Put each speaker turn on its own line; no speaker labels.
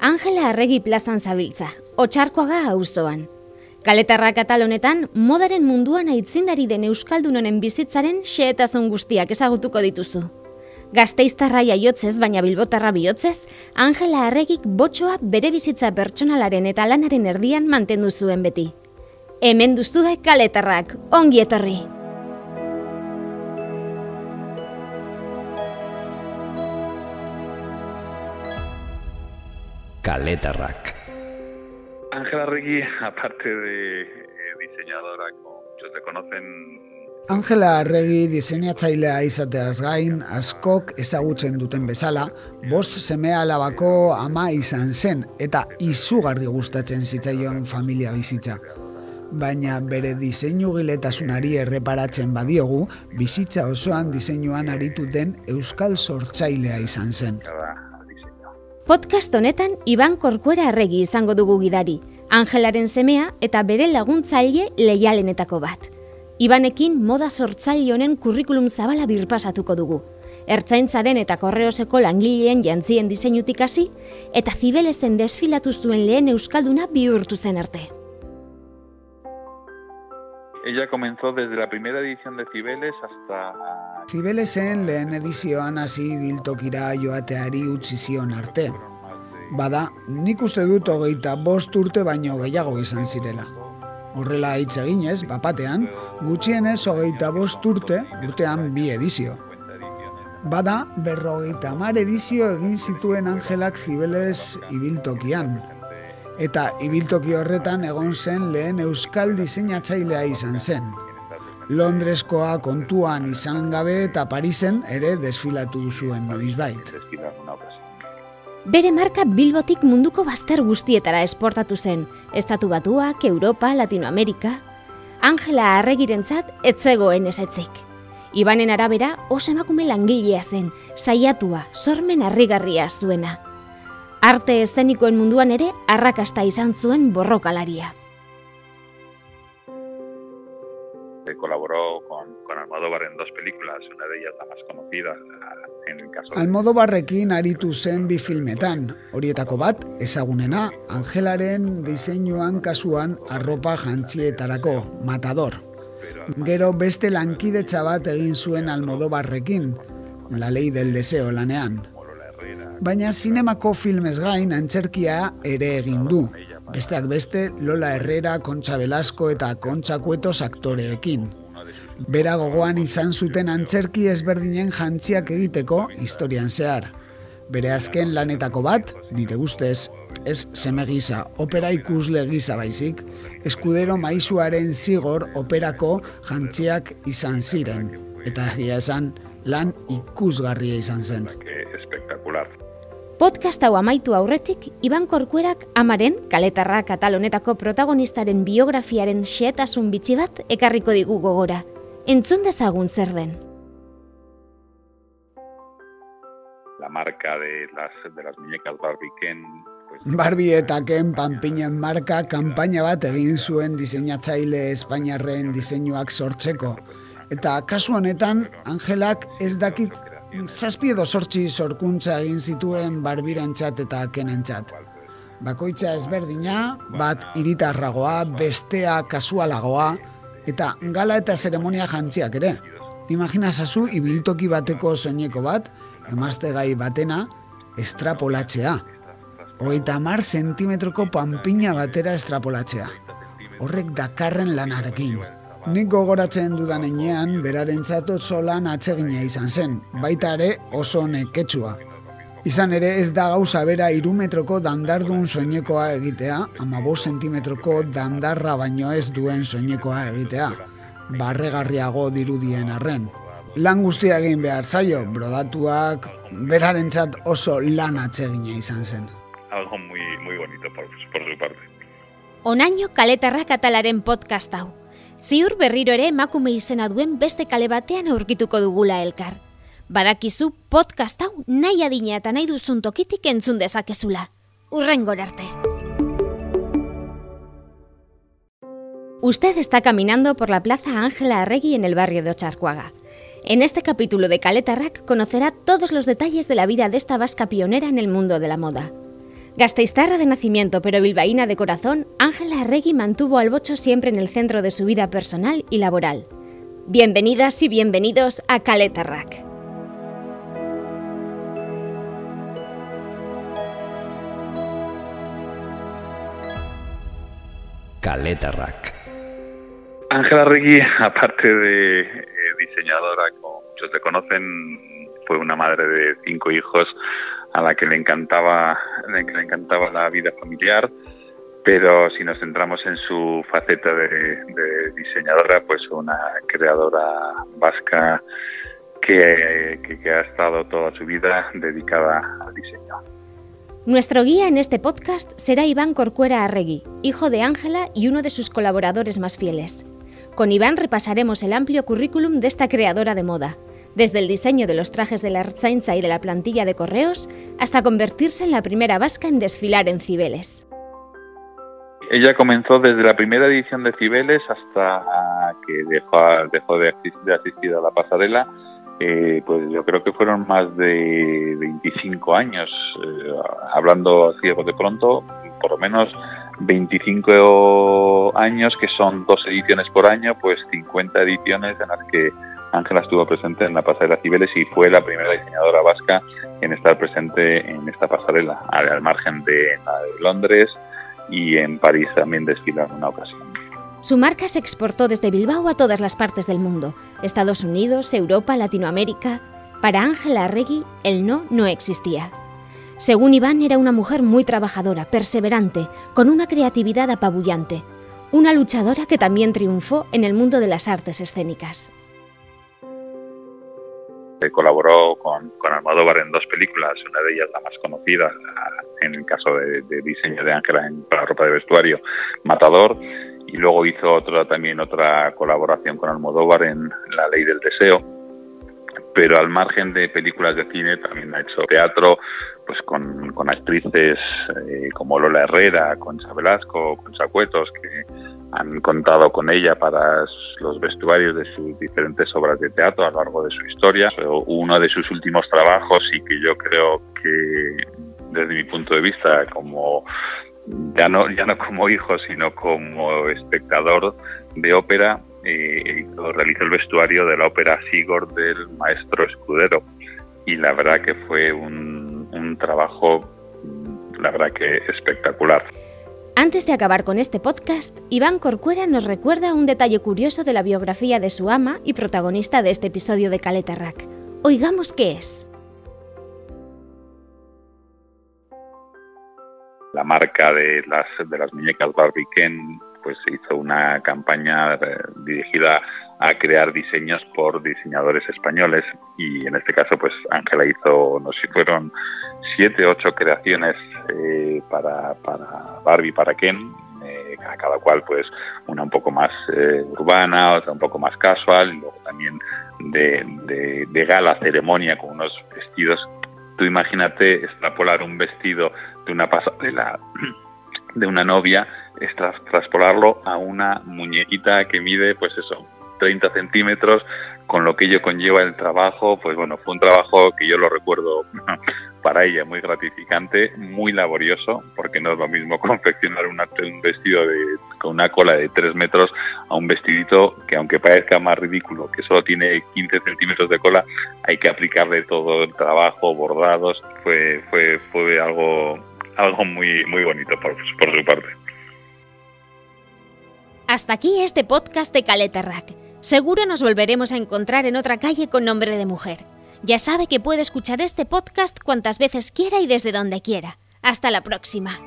Angela Arregi plazan zabiltza, otxarkoaga auzoan. Kaletarra katalonetan, modaren munduan aitzindari den Euskaldun honen bizitzaren xeetasun guztiak ezagutuko dituzu. Gazteiztarra jaiotzez, baina bilbotarra bihotzez, Angela Arregik botxoa bere bizitza pertsonalaren eta lanaren erdian mantendu zuen beti. Hemen duztue kaletarrak, ongi etorri!
Kaletarrak.
Ángela Regui, aparte de eh, diseñadora, muchos te conocen,
Angela Arregi diseinatzailea izateaz gain, askok ezagutzen duten bezala, bost semea alabako ama izan zen eta izugarri gustatzen zitzaion familia bizitza. Baina bere diseinu giletasunari erreparatzen badiogu, bizitza osoan diseinuan aritu den euskal sortzailea izan zen.
Podcast honetan Iban Korkuera Arregi izango dugu gidari, Angelaren semea eta bere laguntzaile leialenetako bat. Ibanekin moda sortzaile honen kurrikulum zabala birpasatuko dugu. Ertzaintzaren eta korreoseko langileen jantzien diseinutik hasi eta zibelezen desfilatu zuen lehen euskalduna bihurtu zen arte.
Ella comenzó desde la primera edición de Cibeles hasta
Zibelesen lehen edizioan hasi biltokira joateari utzi zion arte. Bada, nik uste dut hogeita bost urte baino gehiago izan zirela. Horrela hitz eginez, bapatean, gutxienez hogeita bost urte, urtean bi edizio. Bada, berrogeita mar edizio egin zituen Angelak Zibeles ibiltokian. Eta ibiltoki horretan egon zen lehen euskal diseinatzailea izan zen. Londreskoa kontuan izan gabe eta Parisen ere desfilatu zuen noizbait.
Bere marka Bilbotik munduko bazter guztietara esportatu zen, Estatu Batuak, Europa, Latinoamerika. Angela Arregirentzat etzegoen esetzik. Ibanen arabera, oso emakume langilea zen, saiatua, sormen harrigarria zuena. Arte eszenikoen munduan ere arrakasta izan zuen borrokalaria.
Eh, Colaboró con, con Almodóvar en dos películas, una de ellas la más conocida, en el caso de
Almodobarrekin aritu zen bi filmetan, horietako bat, ezagunena, Angelaren diseinuan kasuan arropa jantzietarako, matador. Gero beste lankidetza bat egin zuen Almodobarrekin, La ley del deseo lanean. Baina zinemako filmez gain antzerkia ere egin du. Besteak beste Lola Herrera, Kontxa Velasco eta Kontxa Kuetos aktoreekin. Bera gogoan izan zuten antzerki ezberdinen jantziak egiteko historian zehar. Bere azken lanetako bat, nire ustez, ez seme gisa, opera ikusle gisa baizik, eskudero maizuaren zigor operako jantziak izan ziren. Eta egia esan, lan ikusgarria izan zen.
que espectacular.
Podcast hau amaitu aurretik, Iban Korkuerak amaren, kaletarra katalonetako protagonistaren biografiaren xeetasun bitxi bat ekarriko digu gogora. Entzun dezagun zer den.
La marca de las, de las muñecas Barbie Ken,
Barbie eta Ken Panpinen marka kanpaina bat egin zuen diseinatzaile Espainiarren diseinuak sortzeko. Eta kasu honetan, Angelak ez dakit zazpi edo sortzi sorkuntza egin zituen Barbirentzat eta Kenentzat. Bakoitza ezberdina, bat iritarragoa, bestea kasualagoa, eta gala eta zeremonia jantziak ere. Imagina zazu ibiltoki bateko soineko bat, emazte gai batena, estrapolatzea. Hogeita hamar zentimetroko panpina batera estrapolatzea. Horrek dakarren lanarekin. Nik gogoratzen dudan enean, berarentzat oso lan atsegina izan zen, baita ere oso neketsua. Izan ere ez da gauza bera irumetroko dandardun soinekoa egitea, ama zentimetroko dandarra baino ez duen soinekoa egitea. Barregarriago dirudien arren. Lan guztia egin behar zaio, brodatuak, berarentzat oso lan atsegina izan zen.
algo muy, muy bonito por, por su parte.
Onaino kaletarra katalaren podcast hau. Ziur berriro ere emakume izena duen beste kale batean aurkituko dugula elkar. Badakizu podcast hau nahi adina eta nahi duzun tokitik entzun dezakezula. Urrengor arte. Usted está caminando por la Plaza Ángela Arregui en el barrio de Ocharcuaga. En este capítulo de Caletarrac conocerá todos los detalles de la vida de esta vasca pionera en el mundo de la moda. Gasteiztarra de nacimiento pero bilbaína de corazón, Ángela Arregui mantuvo al bocho siempre en el centro de su vida personal y laboral. Bienvenidas y bienvenidos a Caleta Rack.
Caleta Rack.
Ángela Arregui, aparte de eh, diseñadora, como muchos le conocen, fue una madre de cinco hijos a la que le encantaba, le encantaba la vida familiar, pero si nos centramos en su faceta de, diseñadora, pues una creadora vasca que, que, ha estado toda su vida dedicada al diseño.
Nuestro guía en este podcast será Iván Corcuera Arregui, hijo de Ángela y uno de sus colaboradores más fieles. Con Iván repasaremos el amplio currículum de esta creadora de moda, desde el diseño de los trajes de la Arzainza y de la plantilla de correos hasta convertirse en la primera vasca en desfilar en Cibeles.
Ella comenzó desde la primera edición de Cibeles hasta que dejó, dejó de, asistir a la pasarela. Eh, pues yo creo que fueron más de 25 años, eh, hablando así de pronto, por lo menos 25 años, que son dos ediciones por año, pues 50 ediciones en las que Ángela estuvo presente en la pasarela Cibeles y fue la primera diseñadora vasca en estar presente en esta pasarela, al margen de Londres y en París también desfiló en una ocasión.
Su marca se exportó desde Bilbao a todas las partes del mundo, Estados Unidos, Europa, Latinoamérica. Para Ángela Arregui, el no no existía. Según Iván, era una mujer muy trabajadora, perseverante, con una creatividad apabullante, una luchadora que también triunfó en el mundo de las artes escénicas
colaboró con, con Almodóvar en dos películas, una de ellas la más conocida, en el caso de, diseño de Ángela para ropa de vestuario, Matador, y luego hizo otra también otra colaboración con Almodóvar en La Ley del Deseo, pero al margen de películas de cine también ha hecho teatro, pues con, con actrices eh, como Lola Herrera, Concha Velasco, Concha Cuetos, que han contado con ella para los vestuarios de sus diferentes obras de teatro a lo largo de su historia. Uno de sus últimos trabajos y que yo creo que desde mi punto de vista como ya no ya no como hijo sino como espectador de ópera eh, realizó el vestuario de la ópera Sigurd del maestro Escudero y la verdad que fue un, un trabajo la verdad que espectacular.
Antes de acabar con este podcast, Iván Corcuera nos recuerda un detalle curioso de la biografía de su ama y protagonista de este episodio de Caleta Rack. Oigamos qué es.
La marca de las, de las muñecas Barbie pues hizo una campaña eh, dirigida a crear diseños por diseñadores españoles y en este caso pues Ángela hizo, no sé si fueron siete, ocho creaciones eh, para, para Barbie, para Ken, eh, cada cual pues una un poco más eh, urbana, otra un poco más casual, y luego también de, de, gala, ceremonia, con unos vestidos. Tú imagínate extrapolar un vestido de una pasarela de una novia, traspolarlo a una muñequita que mide pues eso, 30 centímetros, con lo que ello conlleva el trabajo, pues bueno, fue un trabajo que yo lo recuerdo para ella muy gratificante, muy laborioso, porque no es lo mismo confeccionar un vestido de, con una cola de 3 metros a un vestidito que aunque parezca más ridículo, que solo tiene 15 centímetros de cola, hay que aplicarle todo el trabajo, bordados, fue, fue, fue algo, algo muy, muy bonito por, por su parte.
Hasta aquí este podcast de Caleta Rack. Seguro nos volveremos a encontrar en otra calle con nombre de mujer. Ya sabe que puede escuchar este podcast cuantas veces quiera y desde donde quiera. Hasta la próxima.